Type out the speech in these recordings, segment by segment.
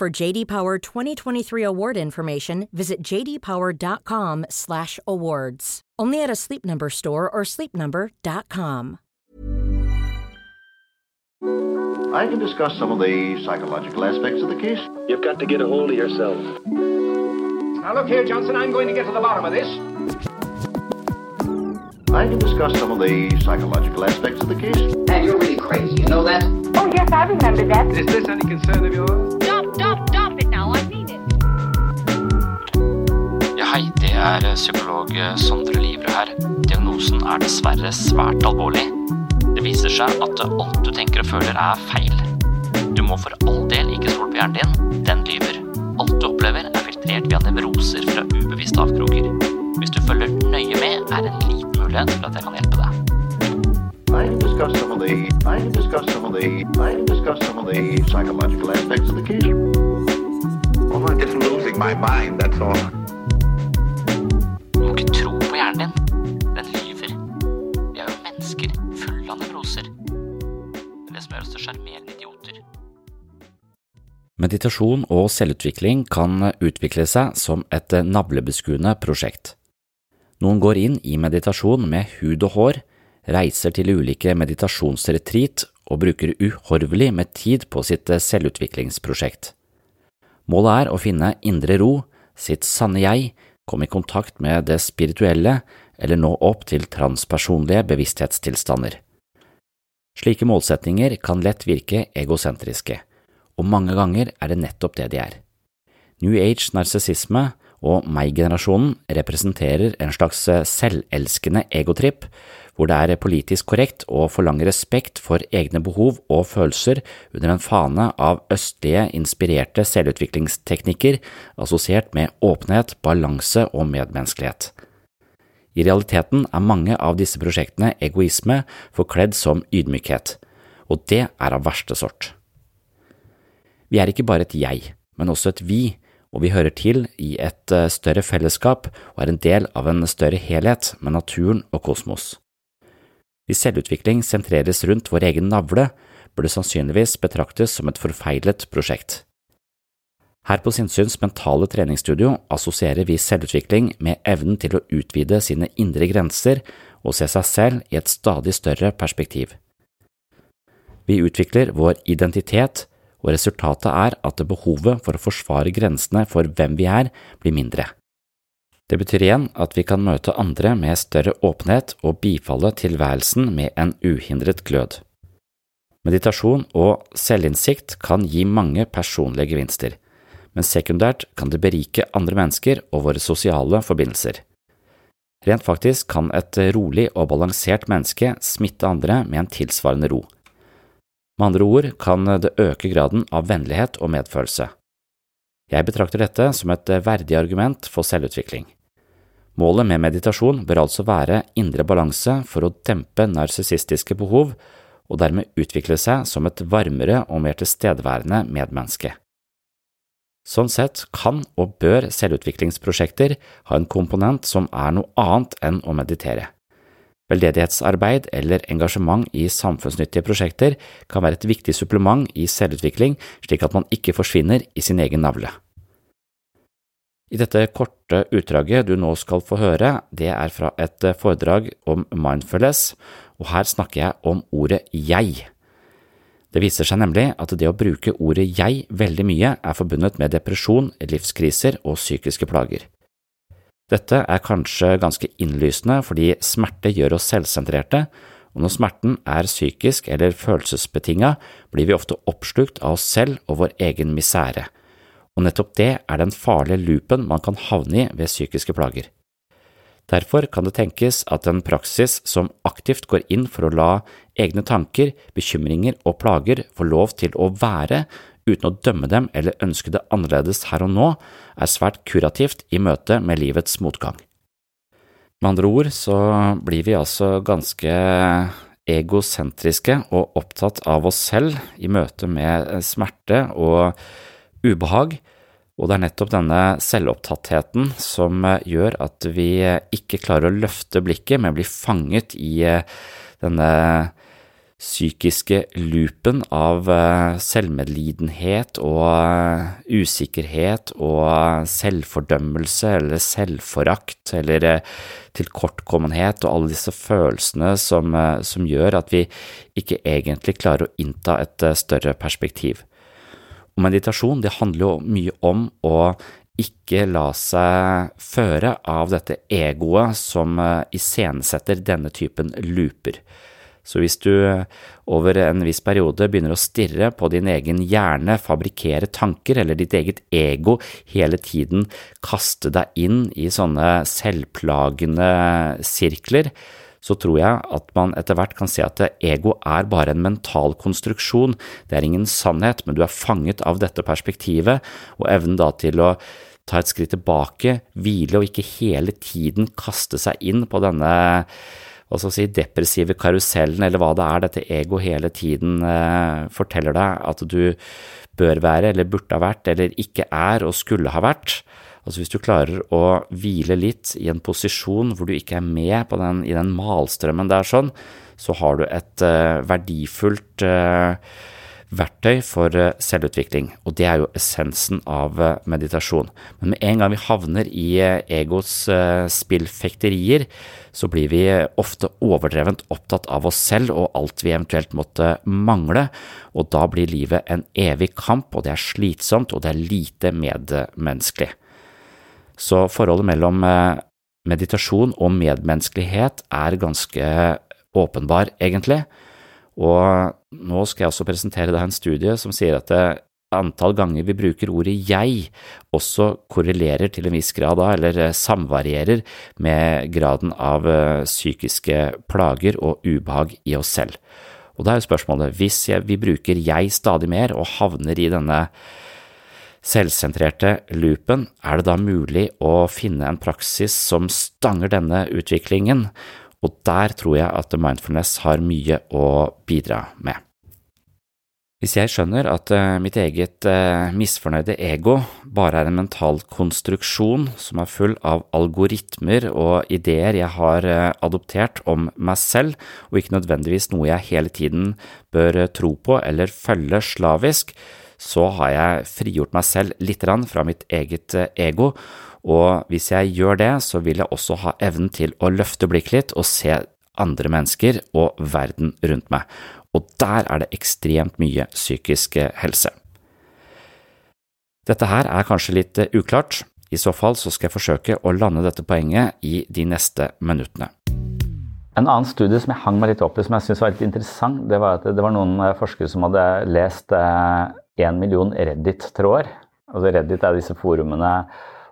For JD Power 2023 award information, visit jdpower.com/awards. Only at a Sleep Number store or sleepnumber.com. I can discuss some of the psychological aspects of the case. You've got to get a hold of yourself. Now look here, Johnson, I'm going to get to the bottom of this. I can discuss some of the psychological aspects of the case. And you're really crazy, you know that? Oh, yes, I remember that. Is this any concern of yours? Stop, stop, it now. I mean it. Ja, hei. Det er psykolog Sondre Livre her. Diagnosen er dessverre svært alvorlig. Det viser seg at alt du tenker og føler er feil. Du må for all del ikke stole på hjernen din. Den lyver. Alt du opplever er filtrert via nevroser fra ubevisste avkroker. Hvis du følger nøye med, er det en liten mulighet for at jeg kan hjelpe deg. Discuss some of the I can discuss some of the I can discuss some of the psychological aspects of the case. Well, I'm just losing my mind, that's all. Du må ikke tro på hjernen din. Den lyver. Vi er jo mennesker fulle av nevroser. Det er det som gjør oss til sjarmerende idioter. Meditasjon og selvutvikling kan utvikle seg som et navlebeskuende prosjekt. Noen går inn i meditasjon med hud og hår, reiser til ulike meditasjonsretreat og bruker uhorvelig med tid på sitt selvutviklingsprosjekt. Målet er å finne indre ro, sitt sanne jeg, komme i kontakt med det spirituelle eller nå opp til transpersonlige bevissthetstilstander. Slike målsetninger kan lett virke egosentriske, og mange ganger er det nettopp det de er. New Age narsissisme og meg-generasjonen representerer en slags selvelskende egotripp, hvor det er politisk korrekt å forlange respekt for egne behov og følelser under en fane av østlige inspirerte selvutviklingsteknikker assosiert med åpenhet, balanse og medmenneskelighet. I realiteten er mange av disse prosjektene egoisme forkledd som ydmykhet, og det er av verste sort. Vi er ikke bare et jeg, men også et vi, og vi hører til i et større fellesskap og er en del av en større helhet med naturen og kosmos. Hvis selvutvikling sentreres rundt vår egen navle, bør det sannsynligvis betraktes som et forfeilet prosjekt. Her på Sinnsyns mentale treningsstudio assosierer vi selvutvikling med evnen til å utvide sine indre grenser og se seg selv i et stadig større perspektiv. Vi utvikler vår identitet, og resultatet er at behovet for å forsvare grensene for hvem vi er, blir mindre. Det betyr igjen at vi kan møte andre med større åpenhet og bifalle tilværelsen med en uhindret glød. Meditasjon og selvinnsikt kan gi mange personlige gevinster, men sekundært kan det berike andre mennesker og våre sosiale forbindelser. Rent faktisk kan et rolig og balansert menneske smitte andre med en tilsvarende ro. Med andre ord kan det øke graden av vennlighet og medfølelse. Jeg betrakter dette som et verdig argument for selvutvikling. Målet med meditasjon bør altså være indre balanse for å dempe narsissistiske behov og dermed utvikle seg som et varmere og mer tilstedeværende medmenneske. Sånn sett kan og bør selvutviklingsprosjekter ha en komponent som er noe annet enn å meditere. Veldedighetsarbeid eller engasjement i samfunnsnyttige prosjekter kan være et viktig supplement i selvutvikling, slik at man ikke forsvinner i sin egen navle. I dette korte utdraget du nå skal få høre, det er fra et foredrag om mindfulness, og her snakker jeg om ordet jeg. Det viser seg nemlig at det å bruke ordet jeg veldig mye er forbundet med depresjon, livskriser og psykiske plager. Dette er kanskje ganske innlysende fordi smerte gjør oss selvsentrerte, og når smerten er psykisk eller følelsesbetinga, blir vi ofte oppslukt av oss selv og vår egen misere og nettopp det er den farlige loopen man kan havne i ved psykiske plager. Derfor kan det tenkes at en praksis som aktivt går inn for å la egne tanker, bekymringer og plager få lov til å være uten å dømme dem eller ønske det annerledes her og nå, er svært kurativt i møte med livets motgang. Med andre ord så blir vi altså ganske egosentriske og opptatt av oss selv i møte med smerte og ubehag, og det er nettopp denne selvopptattheten som gjør at vi ikke klarer å løfte blikket, men blir fanget i denne psykiske loopen av eh, selvmedlidenhet og usikkerhet og selvfordømmelse eller selvforakt eller tilkortkommenhet og alle disse følelsene som, som gjør at vi ikke egentlig klarer å innta et større perspektiv. Og meditasjon det handler jo mye om å ikke la seg føre av dette egoet som eh, iscenesetter denne typen looper. Så hvis du over en viss periode begynner å stirre på din egen hjerne, fabrikkere tanker, eller ditt eget ego hele tiden kaste deg inn i sånne selvplagende sirkler, så tror jeg at man etter hvert kan se at ego er bare en mental konstruksjon, det er ingen sannhet, men du er fanget av dette perspektivet, og evnen da til å ta et skritt tilbake, hvile og ikke hele tiden kaste seg inn på denne hva skal si, depressive karusellen, eller hva det er dette ego hele tiden eh, forteller deg at du bør være, eller burde ha vært, eller ikke er og skulle ha vært. Altså hvis du klarer å hvile litt i en posisjon hvor du ikke er med den, i den malstrømmen der sånn, så har du et eh, verdifullt uh, verktøy for uh, selvutvikling, og det er jo essensen av meditasjon. Men med en gang vi havner i egos spillfekterier, så blir vi ofte overdrevent opptatt av oss selv og alt vi eventuelt måtte mangle, og da blir livet en evig kamp, og det er slitsomt, og det er lite medmenneskelig. Så forholdet mellom eh, meditasjon og medmenneskelighet er ganske åpenbar, egentlig. Og nå skal jeg også presentere deg en studie som sier at antall ganger vi bruker ordet jeg, også korrelerer til en viss grad da, eller eh, samvarierer med graden av eh, psykiske plager og ubehag i oss selv. Og da er jo spørsmålet, hvis vi bruker jeg stadig mer og havner i denne selvsentrerte loopen, er det da mulig å finne en praksis som stanger denne utviklingen, og der tror jeg at mindfulness har mye å bidra med. Hvis jeg skjønner at uh, mitt eget uh, misfornøyde ego bare er en mental konstruksjon som er full av algoritmer og ideer jeg har uh, adoptert om meg selv, og ikke nødvendigvis noe jeg hele tiden bør tro på eller følge slavisk, så har jeg frigjort meg selv litt fra mitt eget eh, ego, og hvis jeg gjør det, så vil jeg også ha evnen til å løfte blikket litt og se andre mennesker og verden rundt meg, og der er det ekstremt mye psykisk eh, helse. Dette her er kanskje litt eh, uklart, i så fall så skal jeg forsøke å lande dette poenget i de neste minuttene. En annen studie som jeg hang meg litt opp i, som jeg syntes var litt interessant, det var at det var noen forskere som hadde lest én million Reddit-tråder. Altså Reddit er disse forumene.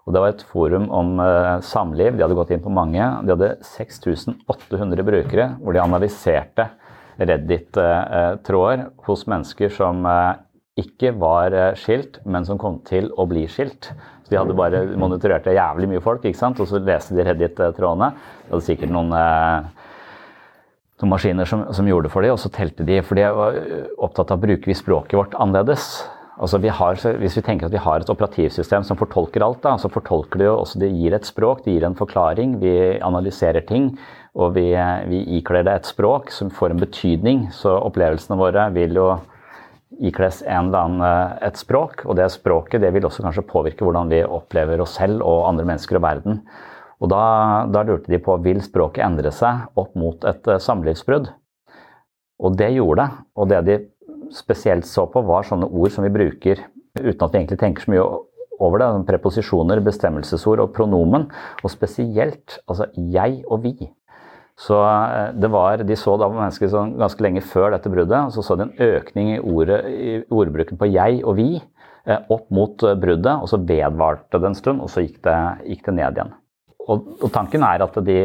Og det var et forum om uh, samliv. De hadde gått inn på mange. De hadde 6800 brukere hvor de analyserte Reddit-tråder hos mennesker som uh, ikke var skilt, men som kom til å bli skilt. Så De hadde bare monitorert jævlig mye folk, ikke sant? og så leste de Reddit-trådene. De hadde sikkert noen noen maskiner som, som gjorde det for dem, og så telte de. For de var opptatt av å bruke språket vårt annerledes. Altså vi har, hvis vi tenker at vi har et operativsystem som fortolker alt, da, så fortolker det jo også Det gir et språk, det gir en forklaring. Vi analyserer ting, og vi, vi ikler det et språk som får en betydning. Så opplevelsene våre vil jo ikles en eller annen, eh, et språk, og det språket det vil også kanskje påvirke hvordan vi opplever oss selv og andre mennesker og verden. Og da, da lurte de på vil språket endre seg opp mot et eh, samlivsbrudd. Og det gjorde det. Og det de spesielt så på, var sånne ord som vi bruker uten at vi egentlig tenker så mye over det. Preposisjoner, bestemmelsesord og pronomen. Og spesielt altså jeg og vi. Så eh, det var, De så da mennesker sånn ganske lenge før dette bruddet, og så så de en økning i, ordet, i ordbruken på jeg og vi eh, opp mot eh, bruddet, og så vedvarte det en stund, og så gikk det, gikk det ned igjen. Og, og, tanken er at de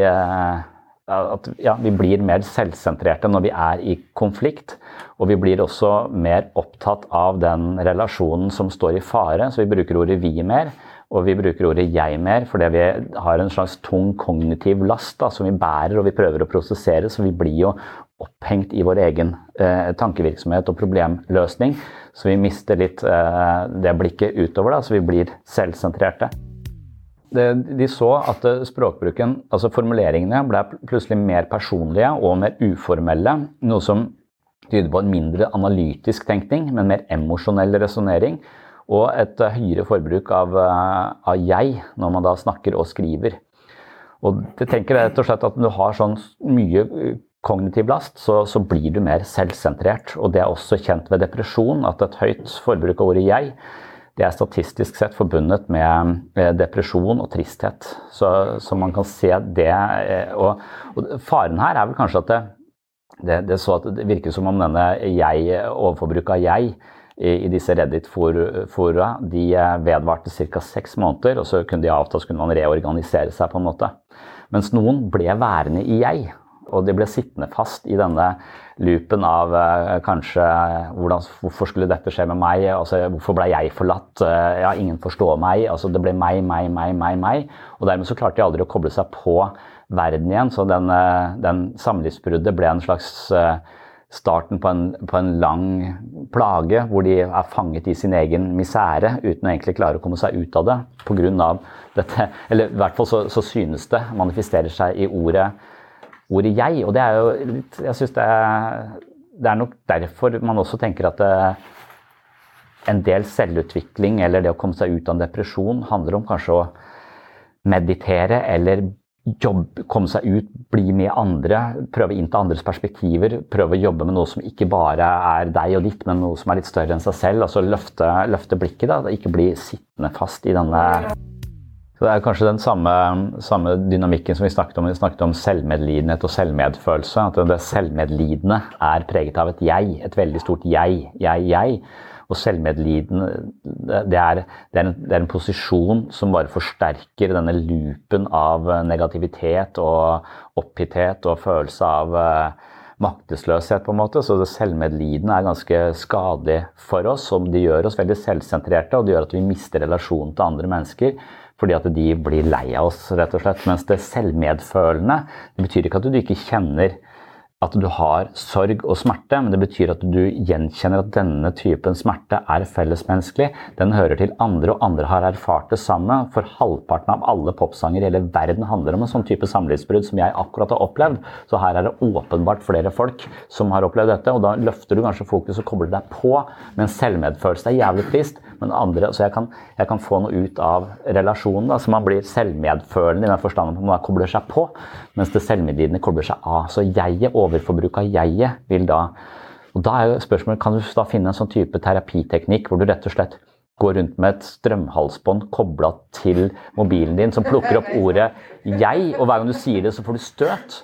at ja, vi blir mer selvsentrerte når vi er i konflikt. Og vi blir også mer opptatt av den relasjonen som står i fare, så vi bruker ordet 'vi' mer. Og vi bruker ordet 'jeg' mer fordi vi har en slags tung kognitiv last da, som vi bærer og vi prøver å prosessere. Så vi blir jo opphengt i vår egen eh, tankevirksomhet og problemløsning. Så vi mister litt eh, det blikket utover, da, så vi blir selvsentrerte de så at språkbruken, altså formuleringene, ble plutselig mer personlige og mer uformelle. Noe som tyder på en mindre analytisk tenkning, men mer emosjonell resonnering. Og et høyere forbruk av, av, jeg når man da snakker og skriver. Og det tenker rett og slett at Når du har sånn mye kognitiv last, så, så blir du mer selvsentrert. Og det er også kjent ved depresjon, at et høyt forbruk av ordet jeg det er statistisk sett forbundet med depresjon og tristhet. Så, så man kan se det. Eh, og, og, faren her er vel kanskje at det, det, det, det virker som om denne jeg, overforbruket av jeg i, i disse Reddit-fora de eh, vedvarte ca. seks måneder, og så kunne de avta, så kunne man reorganisere seg på en måte. Mens noen ble værende i jeg, og de ble sittende fast i denne loopen av uh, kanskje hvordan, Hvorfor skulle dette skje med meg? Altså, hvorfor ble jeg forlatt? Uh, ja, ingen forstår meg. Altså, det ble meg, meg, meg, meg. meg. Og dermed så klarte de aldri å koble seg på verden igjen. Så den, uh, den samlivsbruddet ble en slags starten på en, på en, lang plage hvor de er fanget i sin egen misere uten å egentlig klare å komme seg ut av det På grunn av dette. Eller i hvert fall så, så synes det manifesterer seg i ordet ordet 'jeg'. Og det er jo litt Jeg syns det, det, er nok derfor man også tenker at eh, en del selvutvikling eller det å komme seg ut av en depresjon handler om kanskje å meditere eller jobbe, komme seg ut, bli med andre, prøve å innta andres perspektiver. Prøve å jobbe med noe som ikke bare er deg og ditt, men noe som er litt større enn seg selv. Altså løfte, løfte blikket. da, Ikke bli sittende fast i denne så Det er kanskje den samme, samme, dynamikken som vi snakket om. Vi snakket om selvmedlidenhet og selvmedfølelse. At det selvmedlidende er preget av et jeg. Et veldig stort jeg. Jeg, jeg. Og selvmedlidende det er, det, er en, det er, en, posisjon som bare forsterker denne loopen av negativitet og opphitthet og følelse av uh, maktesløshet, på en måte. Så det selvmedlidende er ganske skadelig for oss. og Det gjør oss veldig selvsentrerte, og det gjør at vi mister relasjonen til andre mennesker fordi at de blir lei av oss, rett og slett. Mens det selvmedfølende det betyr ikke at du ikke kjenner at du har sorg og smerte, men det betyr at du gjenkjenner at denne typen smerte er fellesmenneskelig. Den hører til andre, og andre har erfart det samme. For halvparten av alle popsanger i hele verden handler om en sånn type samlivsbrudd som jeg akkurat har opplevd. Så her er det åpenbart flere folk som har opplevd dette, og da løfter du kanskje fokus og kobler deg på. Men selvmedfølelse er jævlig trist. Men andre, så jeg kan, jeg kan få noe ut av relasjonen. Da, så man blir selvmedfølende i den forstand at man kobler seg på, mens det selvmedlidende kobler seg av. Så jeget over overforbruk av jeget vil da og Da er jo spørsmålet, Kan du da finne en sånn type terapiteknikk hvor du rett og slett går rundt med et strømhalsbånd kobla til mobilen din, som plukker opp ordet 'jeg', og hver gang du sier det, så får du støt?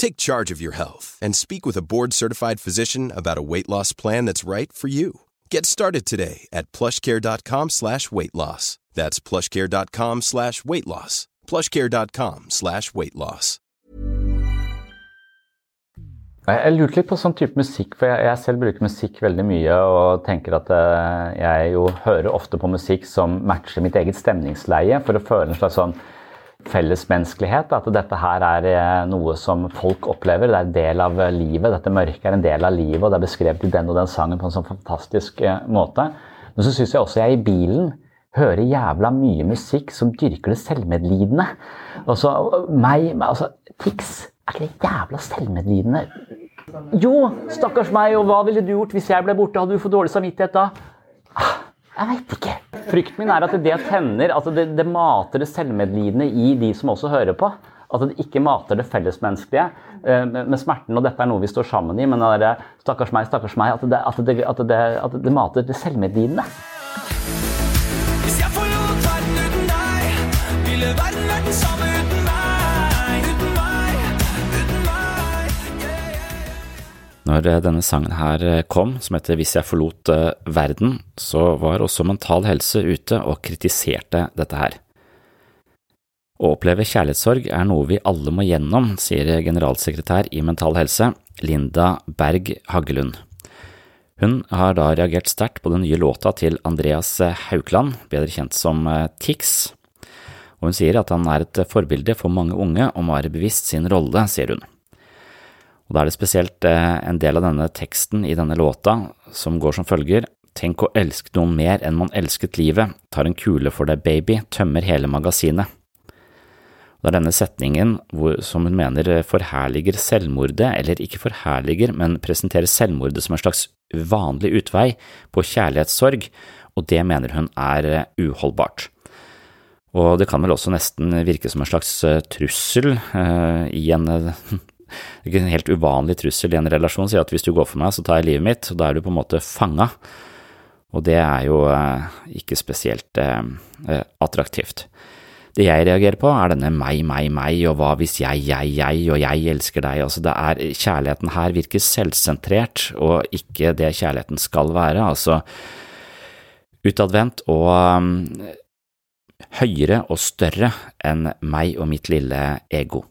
Take charge of your health and speak with a board-certified physician about a weight loss plan that's right for you. Get started today at plushcare.com slash weight loss. That's plushcare.com slash weight loss. plushcare.com slash weight loss. Jeg lurte litt på sånn type musikk, for jeg, jeg selv bruker musikk veldig mye og tenker at eh, jeg jo hører ofte på musikk som matcher mitt eget stemningsleie for å føle en slags sånn fellesmenneskelighet. At dette her er eh, noe som folk opplever. Det er en del av eh, livet. Dette mørket er en del av livet, og det er beskrevet i den og den sangen på en sånn fantastisk eh, måte. Men så syns jeg også jeg i bilen hører jævla mye musikk som dyrker det selvmedlidende. Og så meg, altså, Tix, er ikke det jævla selvmedlidende? Jo, stakkars meg, og hva ville du gjort hvis jeg ble borte? Hadde du fått dårlig samvittighet da? Jeg veit ikke. Frykten min er at det tenner, altså det, det mater det selvmedlidende i de som også hører på. At det ikke mater det fellesmenneskelige eh, med smerten, og dette er noe vi står sammen i, men det er stakkars meg, stakkars meg, at det, at det, at det, at mater det selvmedlidende. Hvis jeg forlot verden uten deg, ville verden vært den samme Når eh, denne sangen her eh, kom, som heter Hvis jeg forlot eh, verden, så var også Mental Helse ute og kritiserte dette her. Å oppleve kjærlighetssorg er noe vi alle må gjennom, sier generalsekretær i Mental Helse, Linda Berg Haggelund. Hun har da reagert sterkt på den nye låta til Andreas Haukland, bedre kjent som Tix, og hun sier at han er et forbilde for mange unge om å være bevisst sin rolle, sier hun. Og Da er det spesielt en del av denne teksten i denne låta som går som følger Tenk å elske noen mer enn man elsket livet, tar en kule for deg baby, tømmer hele magasinet. Det er denne setningen hvor, som hun mener forherliger selvmordet, eller ikke forherliger, men presenterer selvmordet som en slags vanlig utvei på kjærlighetssorg, og det mener hun er uholdbart. Og det kan vel også nesten virke som en slags trussel eh, i en ikke en helt uvanlig trussel i en relasjon, sier at hvis du går for meg, så tar jeg livet mitt, og da er du på en måte fanga. Og det er jo uh, ikke spesielt uh, attraktivt. Det jeg reagerer på, er denne meg, meg, meg, og hva hvis jeg, jeg, jeg, og jeg elsker deg. Altså, det er, kjærligheten her virker selvsentrert, og ikke det kjærligheten skal være. Altså, utadvendt og um, høyere og større enn meg og mitt lille ego.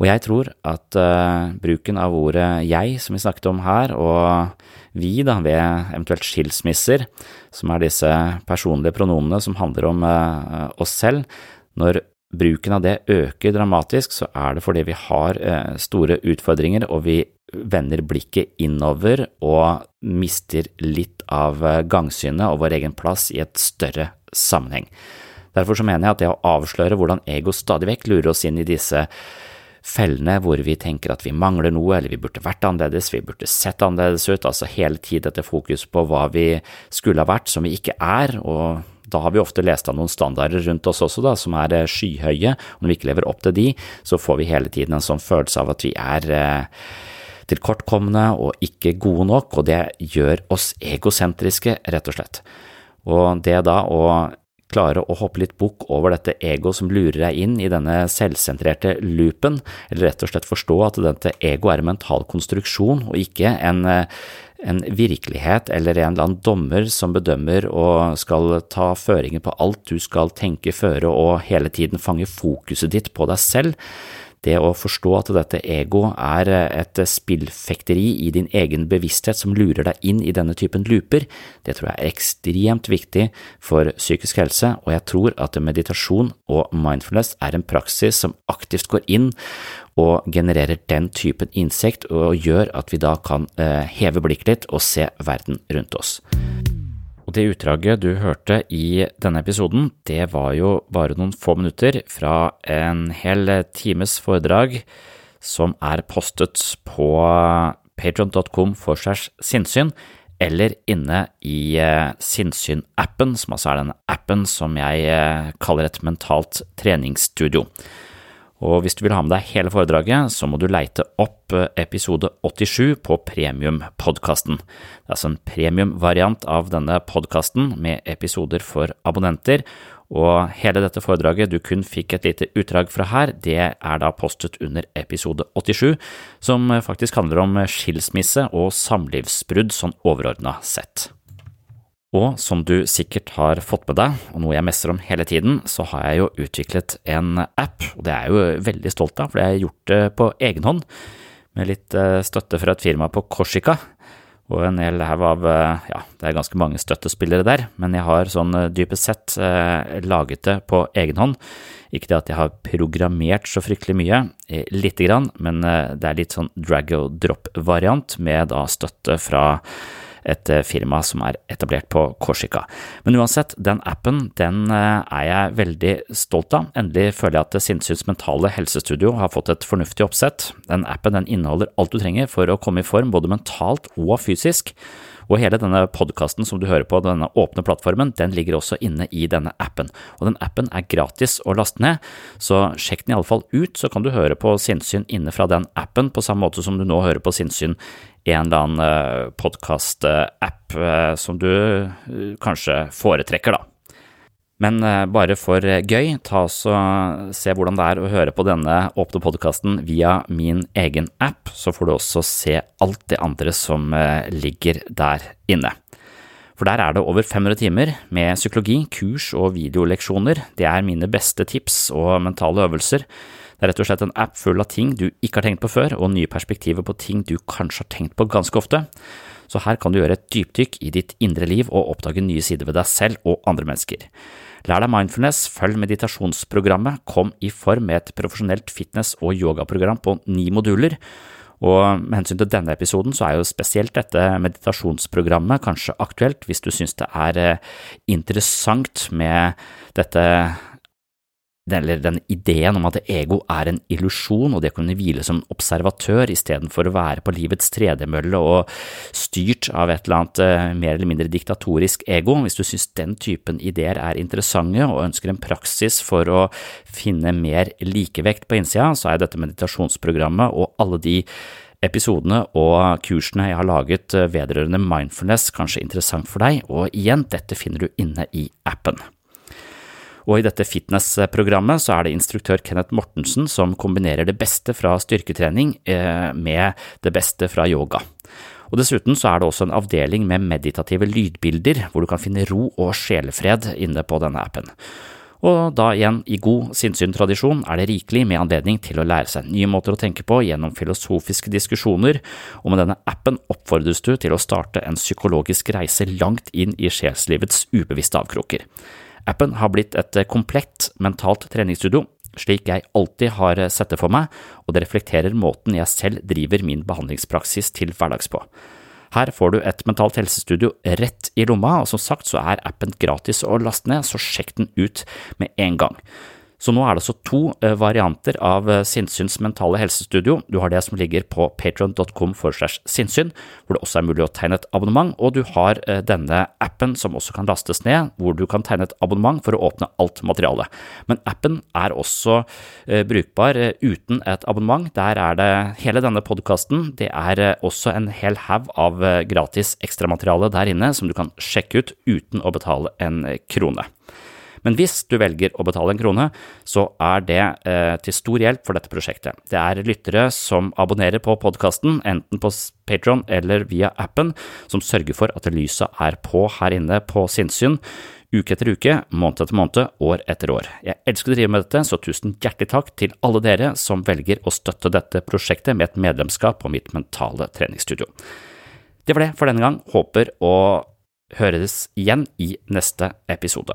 Og jeg tror at uh, bruken av ordet jeg, som vi snakket om her, og vi da, ved eventuelt skilsmisser, som er disse personlige pronomene som handler om uh, oss selv, når bruken av det øker dramatisk, så er det fordi vi har uh, store utfordringer, og vi vender blikket innover og mister litt av gangsynet og vår egen plass i et større sammenheng. Derfor så mener jeg at det å avsløre hvordan ego stadig vekk lurer oss inn i disse fellene hvor vi tenker at vi mangler noe, eller vi burde vært annerledes, vi burde sett annerledes ut, altså hele tid dette fokus på hva vi skulle ha vært som vi ikke er, og da har vi ofte lest av noen standarder rundt oss også, da, som er skyhøye, og når vi ikke lever opp til de, så får vi hele tiden en sånn følelse av at vi er eh, tilkortkomne og ikke gode nok, og det gjør oss egosentriske, rett og slett. Og det da å klare å hoppe litt bukk over dette egoet som lurer deg inn i denne selvsentrerte loopen, eller rett og slett forstå at dette egoet er en mental konstruksjon og ikke en, en virkelighet eller en eller annen dommer som bedømmer og skal ta føringer på alt du skal tenke, føre og hele tiden fange fokuset ditt på deg selv. Det å forstå at dette ego er et spillfekteri i din egen bevissthet som lurer deg inn i denne typen looper, det tror jeg er ekstremt viktig for psykisk helse, og jeg tror at meditasjon og mindfulness er en praksis som aktivt går inn og genererer den typen innsikt og gjør at vi da kan eh, heve blikket litt og se verden rundt oss. Og det utdraget du hørte i denne episoden, det var jo bare noen få minutter fra en hel times foredrag som er postet på patron.com for segs sinnssyn, eller inne i eh, Sinnssyn-appen, som altså er den appen som jeg eh, kaller et mentalt treningsstudio. Og hvis du vil ha med deg hele foredraget, så må du leite opp eh, episode 87 på premiumpodkasten. Det er altså en premiumvariant av denne podkasten med episoder for abonnenter, og hele dette foredraget du kun fikk et lite utdrag fra her, det er da postet under episode 87, som faktisk handler om skilsmisse og samlivsbrudd sånn overordna sett. Og som du sikkert har fått med deg, og noe jeg messer om hele tiden, så har jeg jo utviklet en app, og det er jeg jo veldig stolt av, for jeg har gjort det på egen hånd, med litt eh, støtte fra et firma på Korsika, og en hel haug av eh, ja, det er ganske mange støttespillere der, men jeg har sånn eh, dypest sett laget det på egen hånd. Ikke det at jeg har programmert så fryktelig mye, lite grann, men det er litt sånn drag og drop-variant med da støtte fra et eh, firma som er etablert på Korsika. Men uansett, den appen den eh, er jeg veldig stolt av. Endelig føler jeg at Sinnsyns mentale helsestudio har fått et fornuftig oppsett. Den appen den inneholder alt du trenger for å komme i form både mentalt og fysisk. Og hele denne podkasten som du hører på, denne åpne plattformen, den ligger også inne i denne appen. Og den appen er gratis å laste ned, så sjekk den iallfall ut, så kan du høre på sinnssyn inne fra den appen, på samme måte som du nå hører på sinnssyn i en eller annen eh, podkast-app eh, som du eh, kanskje foretrekker, da. Men bare for gøy, ta oss og se hvordan det er å høre på denne åpne podkasten via min egen app, så får du også se alt det andre som ligger der inne. For der er det over 500 timer med psykologi, kurs og videoleksjoner. Det er mine beste tips og mentale øvelser det er rett og slett en app full av ting du ikke har tenkt på før, og nye perspektiver på ting du kanskje har tenkt på ganske ofte. Så her kan du gjøre et dypdykk i ditt indre liv og oppdage nye sider ved deg selv og andre mennesker. Lær deg mindfulness, følg meditasjonsprogrammet, kom i form med et profesjonelt fitness- og yogaprogram på ni moduler. Og med hensyn til denne episoden så er jo spesielt dette meditasjonsprogrammet kanskje aktuelt hvis du synes det er eh, interessant med dette eller den ideen om at ego er en illusjon, og det å kunne hvile som observatør istedenfor å være på livets tredemølle og styrt av et eller annet eh, mer eller mindre diktatorisk ego. Hvis du synes den typen ideer er interessante og ønsker en praksis for å finne mer likevekt på innsida, så er dette meditasjonsprogrammet og alle de episodene og kursene jeg har laget eh, vedrørende mindfulness kanskje interessant for deg, og igjen, dette finner du inne i appen. Og i dette fitnessprogrammet så er det instruktør Kenneth Mortensen som kombinerer det beste fra styrketrening eh, med det beste fra yoga. Og Dessuten så er det også en avdeling med meditative lydbilder, hvor du kan finne ro og sjelefred inne på denne appen. Og da igjen, i god sinnssyn-tradisjon, er det rikelig med anledning til å lære seg nye måter å tenke på gjennom filosofiske diskusjoner, og med denne appen oppfordres du til å starte en psykologisk reise langt inn i sjelslivets ubevisste avkroker. Appen har blitt et komplett mentalt treningsstudio, slik jeg alltid har sett det for meg, og det reflekterer måten jeg selv driver min behandlingspraksis til hverdags på. Her får du et mentalt helsestudio rett i lomma, og som sagt så er appen gratis å laste ned, så sjekk den ut med en gang. Så nå er det altså to eh, varianter av eh, Sinnsyns mentale helsestudio. Du har det som ligger på patron.com for slash sinnssyn, hvor det også er mulig å tegne et abonnement, og du har eh, denne appen som også kan lastes ned, hvor du kan tegne et abonnement for å åpne alt materialet. Men appen er også brukbar uten et abonnement. Der er det hele denne podkasten. Det er også en hel haug av gratis ekstramateriale der inne som du kan sjekke ut uten å betale en krone. Men hvis du velger å betale en krone, så er det eh, til stor hjelp for dette prosjektet. Det er lyttere som abonnerer på podkasten, enten på Patron eller via appen, som sørger for at lyset er på her inne på sinnssyn Uke etter uke, måned etter måned, år etter år. Jeg elsker å drive med dette, så tusen hjertelig takk til alle dere som velger å støtte dette prosjektet med et medlemskap på mitt mentale treningsstudio. Det var det for denne gang. Håper å høres igjen i neste episode.